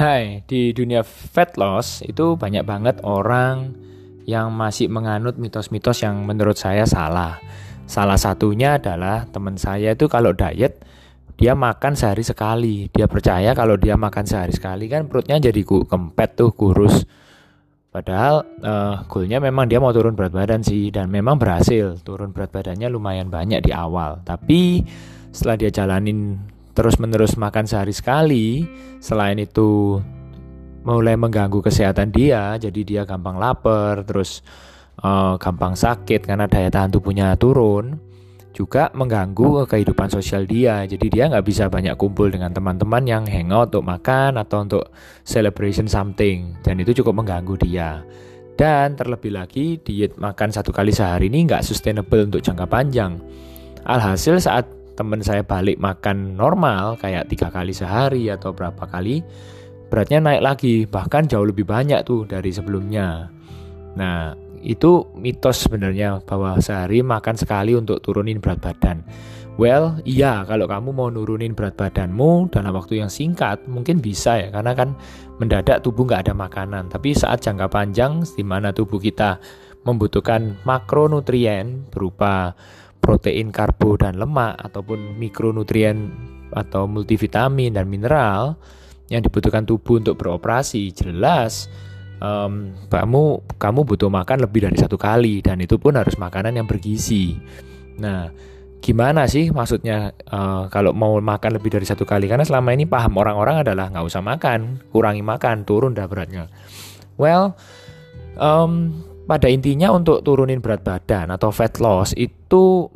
Hai, di dunia fat loss itu banyak banget orang yang masih menganut mitos-mitos yang menurut saya salah. Salah satunya adalah teman saya itu kalau diet dia makan sehari sekali. Dia percaya kalau dia makan sehari sekali kan perutnya jadi kempet tuh kurus. Padahal uh, goalnya memang dia mau turun berat badan sih dan memang berhasil turun berat badannya lumayan banyak di awal. Tapi setelah dia jalanin terus-menerus makan sehari sekali, selain itu mulai mengganggu kesehatan dia, jadi dia gampang lapar, terus uh, gampang sakit karena daya tahan tubuhnya turun, juga mengganggu kehidupan sosial dia. Jadi dia nggak bisa banyak kumpul dengan teman-teman yang hangout untuk makan atau untuk celebration something, dan itu cukup mengganggu dia. Dan terlebih lagi diet makan satu kali sehari ini nggak sustainable untuk jangka panjang. Alhasil saat teman saya balik makan normal kayak tiga kali sehari atau berapa kali beratnya naik lagi. Bahkan jauh lebih banyak tuh dari sebelumnya. Nah itu mitos sebenarnya bahwa sehari makan sekali untuk turunin berat badan. Well iya kalau kamu mau nurunin berat badanmu dalam waktu yang singkat mungkin bisa ya karena kan mendadak tubuh nggak ada makanan. Tapi saat jangka panjang di mana tubuh kita membutuhkan makronutrien berupa protein, karbo, dan lemak ataupun mikronutrien atau multivitamin dan mineral yang dibutuhkan tubuh untuk beroperasi jelas um, kamu kamu butuh makan lebih dari satu kali dan itu pun harus makanan yang bergizi. Nah, gimana sih maksudnya uh, kalau mau makan lebih dari satu kali? Karena selama ini paham orang-orang adalah nggak usah makan, kurangi makan, turun dah beratnya. Well, um, pada intinya untuk turunin berat badan atau fat loss itu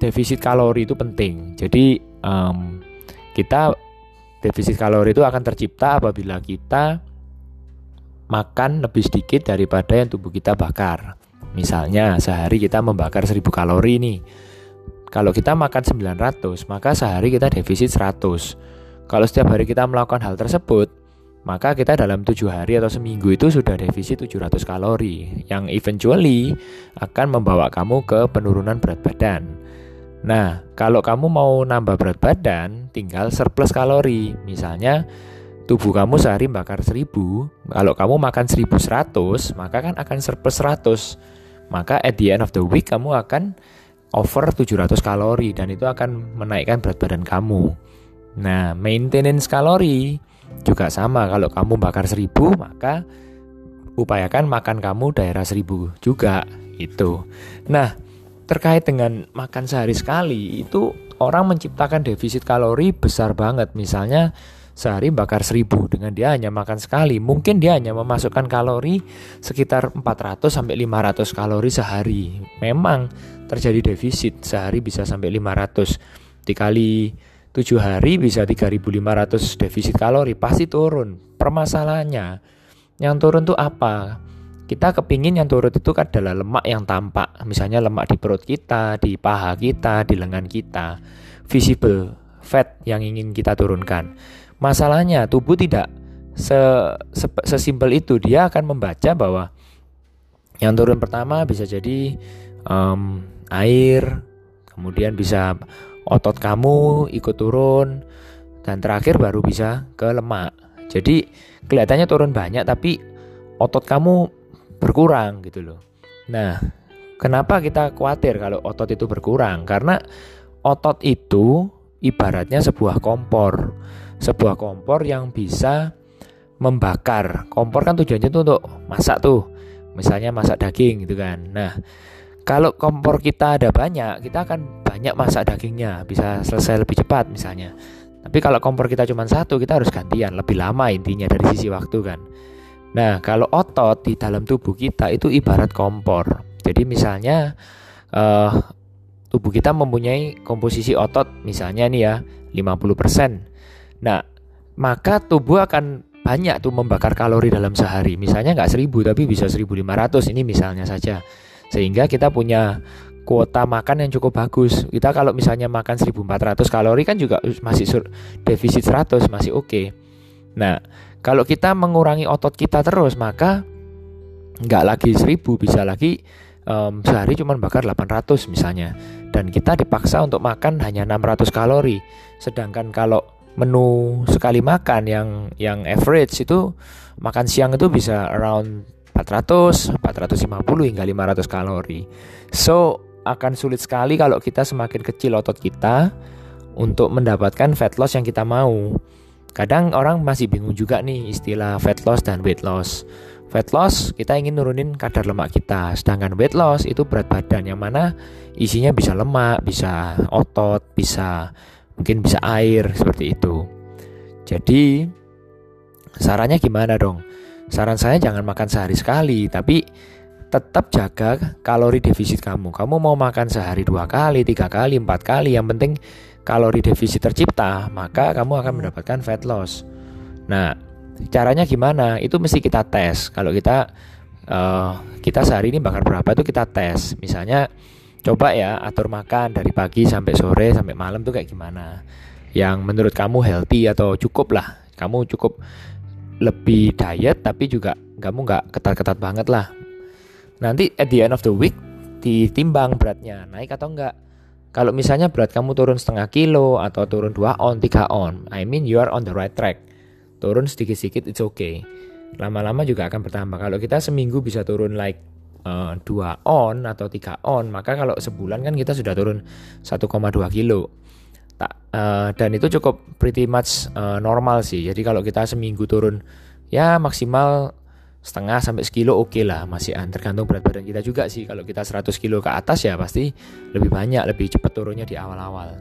defisit kalori itu penting. Jadi um, kita defisit kalori itu akan tercipta apabila kita makan lebih sedikit daripada yang tubuh kita bakar. Misalnya sehari kita membakar 1000 kalori nih. Kalau kita makan 900, maka sehari kita defisit 100. Kalau setiap hari kita melakukan hal tersebut, maka kita dalam tujuh hari atau seminggu itu sudah defisit 700 kalori yang eventually akan membawa kamu ke penurunan berat badan. Nah, kalau kamu mau nambah berat badan, tinggal surplus kalori. Misalnya, tubuh kamu sehari bakar 1000, kalau kamu makan 1100, maka kan akan surplus 100. Maka at the end of the week kamu akan over 700 kalori dan itu akan menaikkan berat badan kamu. Nah, maintenance kalori juga sama, kalau kamu bakar 1000 maka upayakan makan kamu daerah 1000 juga itu. Nah, terkait dengan makan sehari sekali itu orang menciptakan defisit kalori besar banget. Misalnya sehari bakar 1000 dengan dia hanya makan sekali, mungkin dia hanya memasukkan kalori sekitar 400 sampai 500 kalori sehari. Memang terjadi defisit sehari bisa sampai 500 dikali 7 hari bisa 3500 defisit kalori pasti turun. Permasalahannya yang turun tuh apa? Kita kepingin yang turun itu adalah lemak yang tampak. Misalnya lemak di perut kita di paha kita di lengan kita. Visible fat yang ingin kita turunkan. Masalahnya tubuh tidak se sesimpel itu. Dia akan membaca bahwa yang turun pertama bisa jadi um, air kemudian bisa otot kamu ikut turun dan terakhir baru bisa ke lemak. Jadi kelihatannya turun banyak tapi otot kamu berkurang gitu loh. Nah, kenapa kita khawatir kalau otot itu berkurang? Karena otot itu ibaratnya sebuah kompor. Sebuah kompor yang bisa membakar. Kompor kan tujuannya tuh untuk masak tuh. Misalnya masak daging gitu kan. Nah, kalau kompor kita ada banyak, kita akan banyak masak dagingnya, bisa selesai lebih cepat misalnya. Tapi kalau kompor kita cuma satu, kita harus gantian, lebih lama intinya dari sisi waktu kan. Nah, kalau otot di dalam tubuh kita itu ibarat kompor. Jadi misalnya uh, tubuh kita mempunyai komposisi otot misalnya nih ya 50%. Nah, maka tubuh akan banyak tuh membakar kalori dalam sehari. Misalnya nggak 1000 tapi bisa 1500 ini misalnya saja sehingga kita punya kuota makan yang cukup bagus. Kita kalau misalnya makan 1400 kalori kan juga masih defisit 100 masih oke. Okay. Nah, kalau kita mengurangi otot kita terus maka nggak lagi 1000 bisa lagi um, sehari cuma bakar 800 misalnya dan kita dipaksa untuk makan hanya 600 kalori. Sedangkan kalau menu sekali makan yang yang average itu makan siang itu bisa around 400, 450 hingga 500 kalori. So, akan sulit sekali kalau kita semakin kecil otot kita untuk mendapatkan fat loss yang kita mau. Kadang orang masih bingung juga nih istilah fat loss dan weight loss. Fat loss kita ingin nurunin kadar lemak kita, sedangkan weight loss itu berat badan yang mana isinya bisa lemak, bisa otot, bisa mungkin bisa air seperti itu. Jadi sarannya gimana dong? Saran saya jangan makan sehari sekali, tapi tetap jaga kalori defisit kamu. Kamu mau makan sehari dua kali, tiga kali, empat kali, yang penting kalori defisit tercipta, maka kamu akan mendapatkan fat loss. Nah, caranya gimana? Itu mesti kita tes. Kalau kita uh, kita sehari ini makan berapa itu kita tes. Misalnya coba ya atur makan dari pagi sampai sore sampai malam tuh kayak gimana. Yang menurut kamu healthy atau cukup lah. Kamu cukup lebih diet tapi juga kamu nggak ketat-ketat banget lah. Nanti at the end of the week ditimbang beratnya naik atau enggak. Kalau misalnya berat kamu turun setengah kilo atau turun 2 on, 3 on, I mean you are on the right track. Turun sedikit-sedikit it's okay. Lama-lama juga akan bertambah. Kalau kita seminggu bisa turun like uh, 2 on atau 3 on, maka kalau sebulan kan kita sudah turun 1,2 kilo tak uh, dan itu cukup pretty much uh, normal sih jadi kalau kita seminggu turun ya maksimal setengah sampai sekilo oke okay lah. Masih tergantung berat badan kita juga sih. Kalau kita 100 kilo ke atas ya pasti lebih banyak lebih cepat turunnya di awal-awal.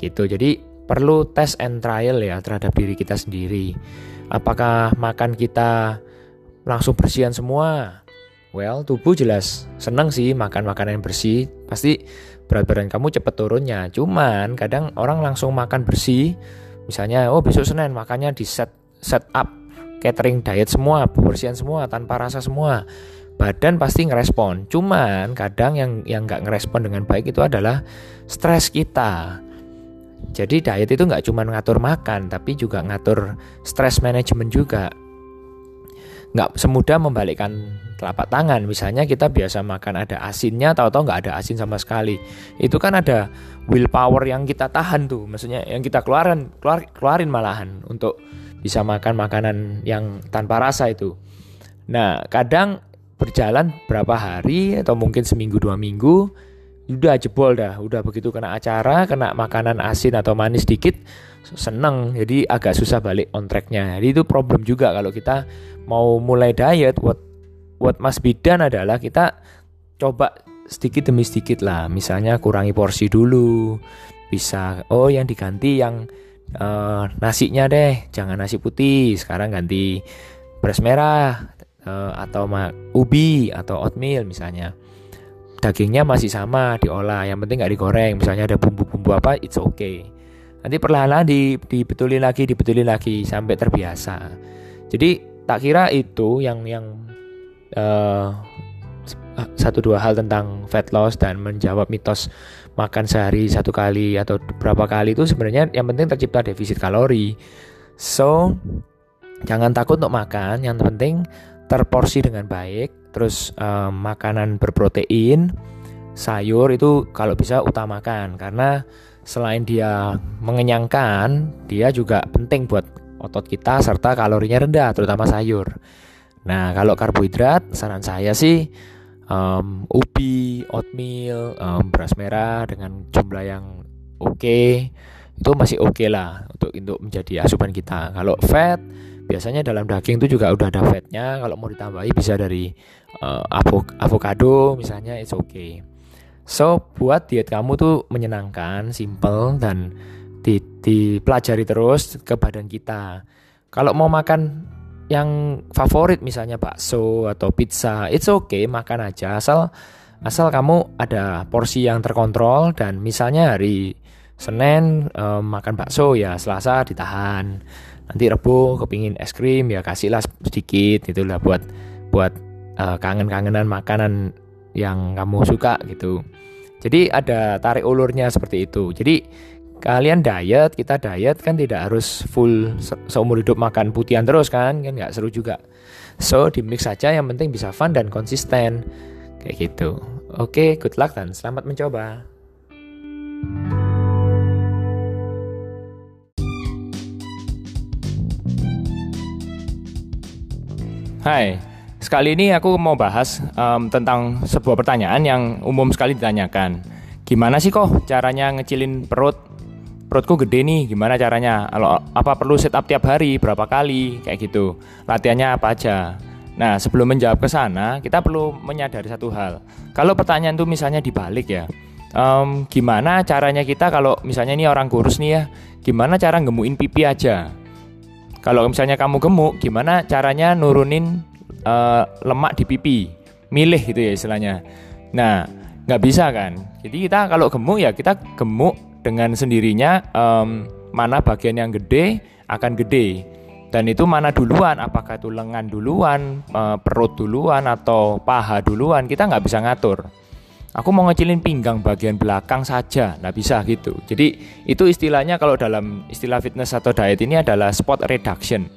Gitu. Jadi perlu tes and trial ya terhadap diri kita sendiri. Apakah makan kita langsung bersihan semua? Well tubuh jelas senang sih makan makanan yang bersih. Pasti berat badan kamu cepat turunnya. Cuman kadang orang langsung makan bersih, misalnya oh besok Senin makannya di set set up catering diet semua, pembersihan semua tanpa rasa semua. Badan pasti ngerespon. Cuman kadang yang yang nggak ngerespon dengan baik itu adalah stres kita. Jadi diet itu nggak cuma ngatur makan, tapi juga ngatur stress management juga nggak semudah membalikkan telapak tangan. Misalnya kita biasa makan ada asinnya, tahu-tahu nggak ada asin sama sekali. Itu kan ada willpower yang kita tahan tuh, maksudnya yang kita keluarin, keluar, keluarin malahan untuk bisa makan makanan yang tanpa rasa itu. Nah, kadang berjalan berapa hari atau mungkin seminggu dua minggu, udah jebol dah, udah begitu kena acara, kena makanan asin atau manis dikit, seneng, jadi agak susah balik on tracknya. Jadi itu problem juga kalau kita mau mulai diet what what must be done adalah kita coba sedikit demi sedikit lah misalnya kurangi porsi dulu bisa oh yang diganti yang uh, nasinya deh jangan nasi putih sekarang ganti beras merah uh, atau ubi atau oatmeal misalnya. Dagingnya masih sama diolah yang penting nggak digoreng misalnya ada bumbu-bumbu apa it's okay. Nanti perlahan-lahan dibetulin lagi dibetulin lagi sampai terbiasa. Jadi tak kira itu yang yang uh, satu dua hal tentang fat loss dan menjawab mitos makan sehari satu kali atau berapa kali itu sebenarnya yang penting tercipta defisit kalori. So jangan takut untuk makan, yang penting terporsi dengan baik. Terus uh, makanan berprotein, sayur itu kalau bisa utamakan karena selain dia mengenyangkan, dia juga penting buat otot kita serta kalorinya rendah terutama sayur. Nah, kalau karbohidrat saran saya sih um, ubi, oatmeal, um, beras merah dengan jumlah yang oke okay, itu masih oke okay lah untuk untuk menjadi asupan kita. Kalau fat biasanya dalam daging itu juga udah ada fatnya. Kalau mau ditambahi bisa dari uh, avocado misalnya it's okay. So buat diet kamu tuh menyenangkan, simple dan di, dipelajari terus ke badan kita. Kalau mau makan yang favorit misalnya bakso atau pizza, it's okay makan aja asal asal kamu ada porsi yang terkontrol dan misalnya hari Senin um, makan bakso ya Selasa ditahan. Nanti Rebo kepingin es krim ya kasihlah sedikit itulah buat buat uh, kangen-kangenan makanan yang kamu suka gitu. Jadi ada tarik ulurnya seperti itu. Jadi kalian diet kita diet kan tidak harus full se seumur hidup makan putihan terus kan kan nggak seru juga. So di mix saja yang penting bisa fun dan konsisten. Kayak gitu. Oke okay, good luck dan selamat mencoba. Hai, sekali ini aku mau bahas um, tentang sebuah pertanyaan yang umum sekali ditanyakan. Gimana sih kok caranya ngecilin perut Perutku gede nih, gimana caranya? Kalau apa perlu sit up tiap hari, berapa kali, kayak gitu. Latihannya apa aja? Nah, sebelum menjawab ke sana, kita perlu menyadari satu hal. Kalau pertanyaan itu misalnya dibalik ya, um, gimana caranya kita kalau misalnya ini orang kurus nih ya, gimana cara gemuin pipi aja? Kalau misalnya kamu gemuk, gimana caranya nurunin uh, lemak di pipi? Milih gitu ya istilahnya. Nah, nggak bisa kan? Jadi kita kalau gemuk ya kita gemuk dengan sendirinya um, mana bagian yang gede akan gede. Dan itu mana duluan? Apakah itu lengan duluan, uh, perut duluan, atau paha duluan? Kita nggak bisa ngatur aku mau ngecilin pinggang bagian belakang saja nggak bisa gitu jadi itu istilahnya kalau dalam istilah fitness atau diet ini adalah spot reduction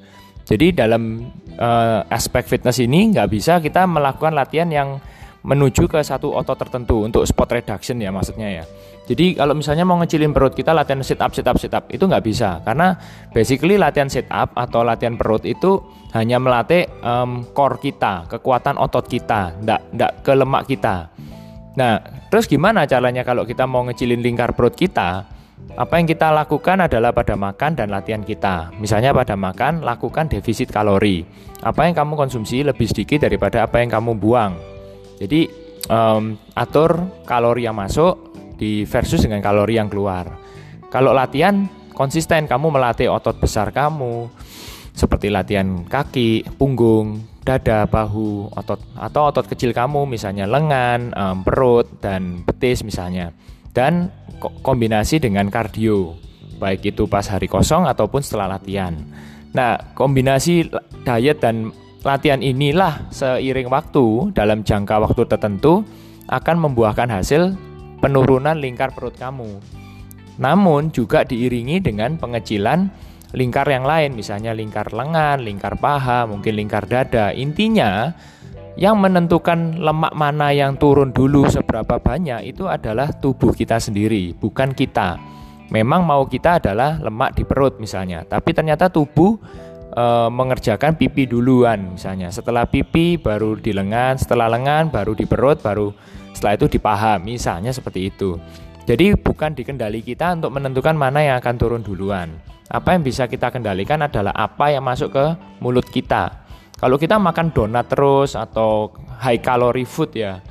jadi dalam uh, aspek fitness ini nggak bisa kita melakukan latihan yang menuju ke satu otot tertentu untuk spot reduction ya maksudnya ya. Jadi kalau misalnya mau ngecilin perut kita latihan sit up sit up sit up itu nggak bisa karena basically latihan sit up atau latihan perut itu hanya melatih um, core kita, kekuatan otot kita, ndak ndak ke lemak kita. Nah, terus gimana caranya kalau kita mau ngecilin lingkar perut kita? Apa yang kita lakukan adalah pada makan dan latihan kita. Misalnya pada makan, lakukan defisit kalori. Apa yang kamu konsumsi lebih sedikit daripada apa yang kamu buang. Jadi um, atur kalori yang masuk di versus dengan kalori yang keluar. Kalau latihan konsisten, kamu melatih otot besar kamu, seperti latihan kaki, punggung, dada, bahu, otot atau otot kecil kamu misalnya lengan, um, perut dan betis misalnya. Dan kombinasi dengan kardio, baik itu pas hari kosong ataupun setelah latihan. Nah, kombinasi diet dan latihan inilah seiring waktu dalam jangka waktu tertentu akan membuahkan hasil penurunan lingkar perut kamu. Namun juga diiringi dengan pengecilan lingkar yang lain, misalnya lingkar lengan, lingkar paha, mungkin lingkar dada. Intinya, yang menentukan lemak mana yang turun dulu seberapa banyak itu adalah tubuh kita sendiri, bukan kita. Memang mau kita adalah lemak di perut misalnya, tapi ternyata tubuh e, mengerjakan pipi duluan misalnya. Setelah pipi baru di lengan, setelah lengan baru di perut, baru setelah itu di paha, misalnya seperti itu. Jadi bukan dikendali kita untuk menentukan mana yang akan turun duluan. Apa yang bisa kita kendalikan adalah apa yang masuk ke mulut kita. Kalau kita makan donat terus atau high calorie food ya,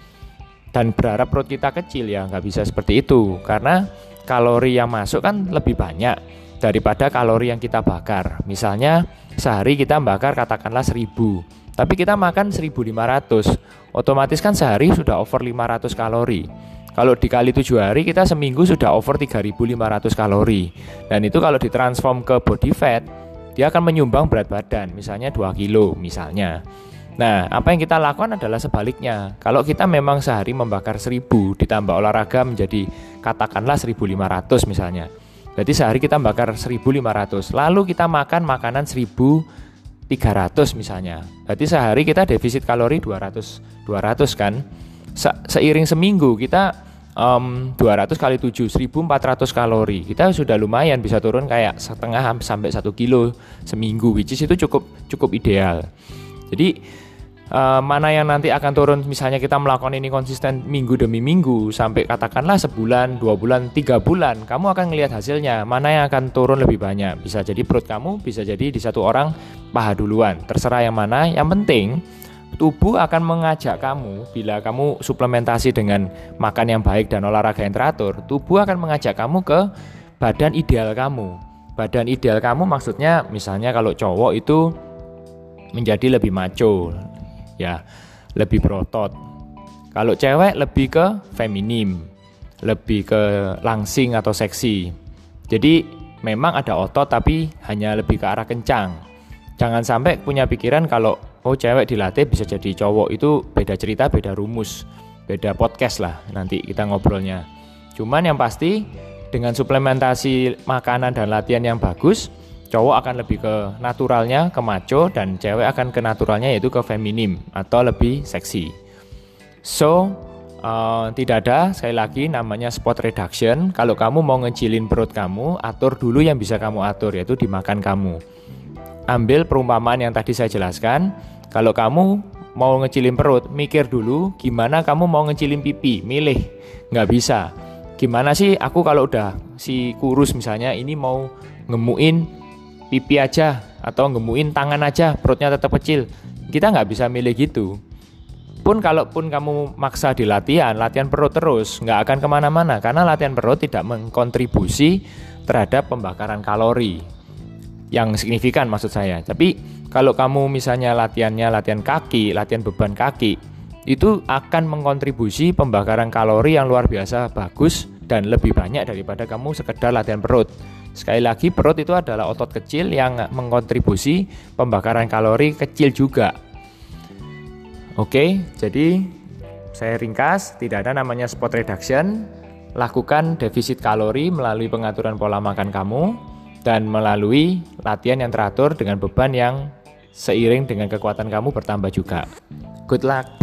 dan berharap perut kita kecil ya nggak bisa seperti itu karena kalori yang masuk kan lebih banyak daripada kalori yang kita bakar. Misalnya sehari kita bakar katakanlah 1000, tapi kita makan 1500. Otomatis kan sehari sudah over 500 kalori. Kalau dikali 7 hari kita seminggu sudah over 3500 kalori. Dan itu kalau ditransform ke body fat, dia akan menyumbang berat badan, misalnya 2 kilo misalnya. Nah, apa yang kita lakukan adalah sebaliknya. Kalau kita memang sehari membakar 1000 ditambah olahraga menjadi katakanlah 1500 misalnya. Berarti sehari kita membakar 1500. Lalu kita makan makanan 1300 misalnya. Berarti sehari kita defisit kalori 200 200 kan? se seiring seminggu kita um, 200 kali 7 1400 kalori kita sudah lumayan bisa turun kayak setengah sampai satu kilo seminggu which is itu cukup cukup ideal jadi uh, mana yang nanti akan turun? Misalnya kita melakukan ini konsisten minggu demi minggu sampai katakanlah sebulan dua bulan tiga bulan kamu akan melihat hasilnya. Mana yang akan turun lebih banyak? Bisa jadi perut kamu bisa jadi di satu orang paha duluan. Terserah yang mana yang penting tubuh akan mengajak kamu bila kamu suplementasi dengan makan yang baik dan olahraga yang teratur, tubuh akan mengajak kamu ke badan ideal kamu. Badan ideal kamu maksudnya misalnya kalau cowok itu menjadi lebih maco, ya, lebih berotot. Kalau cewek lebih ke feminim, lebih ke langsing atau seksi. Jadi memang ada otot tapi hanya lebih ke arah kencang. Jangan sampai punya pikiran kalau oh cewek dilatih bisa jadi cowok itu beda cerita beda rumus beda podcast lah nanti kita ngobrolnya cuman yang pasti dengan suplementasi makanan dan latihan yang bagus cowok akan lebih ke naturalnya ke maco dan cewek akan ke naturalnya yaitu ke feminim atau lebih seksi. So uh, tidak ada sekali lagi namanya spot reduction. Kalau kamu mau ngecilin perut kamu atur dulu yang bisa kamu atur yaitu dimakan kamu. Ambil perumpamaan yang tadi saya jelaskan. Kalau kamu mau ngecilin perut, mikir dulu gimana kamu mau ngecilin pipi, milih. Nggak bisa. Gimana sih? Aku kalau udah si kurus misalnya ini mau ngemuin pipi aja atau ngemuin tangan aja, perutnya tetap kecil. Kita nggak bisa milih gitu. Pun kalaupun kamu maksa di latihan, latihan perut terus, nggak akan ke mana-mana karena latihan perut tidak mengkontribusi terhadap pembakaran kalori yang signifikan maksud saya. Tapi kalau kamu misalnya latihannya latihan kaki, latihan beban kaki, itu akan mengkontribusi pembakaran kalori yang luar biasa bagus dan lebih banyak daripada kamu sekedar latihan perut. Sekali lagi perut itu adalah otot kecil yang mengkontribusi pembakaran kalori kecil juga. Oke, jadi saya ringkas, tidak ada namanya spot reduction. Lakukan defisit kalori melalui pengaturan pola makan kamu dan melalui latihan yang teratur dengan beban yang seiring dengan kekuatan kamu bertambah juga. Good luck.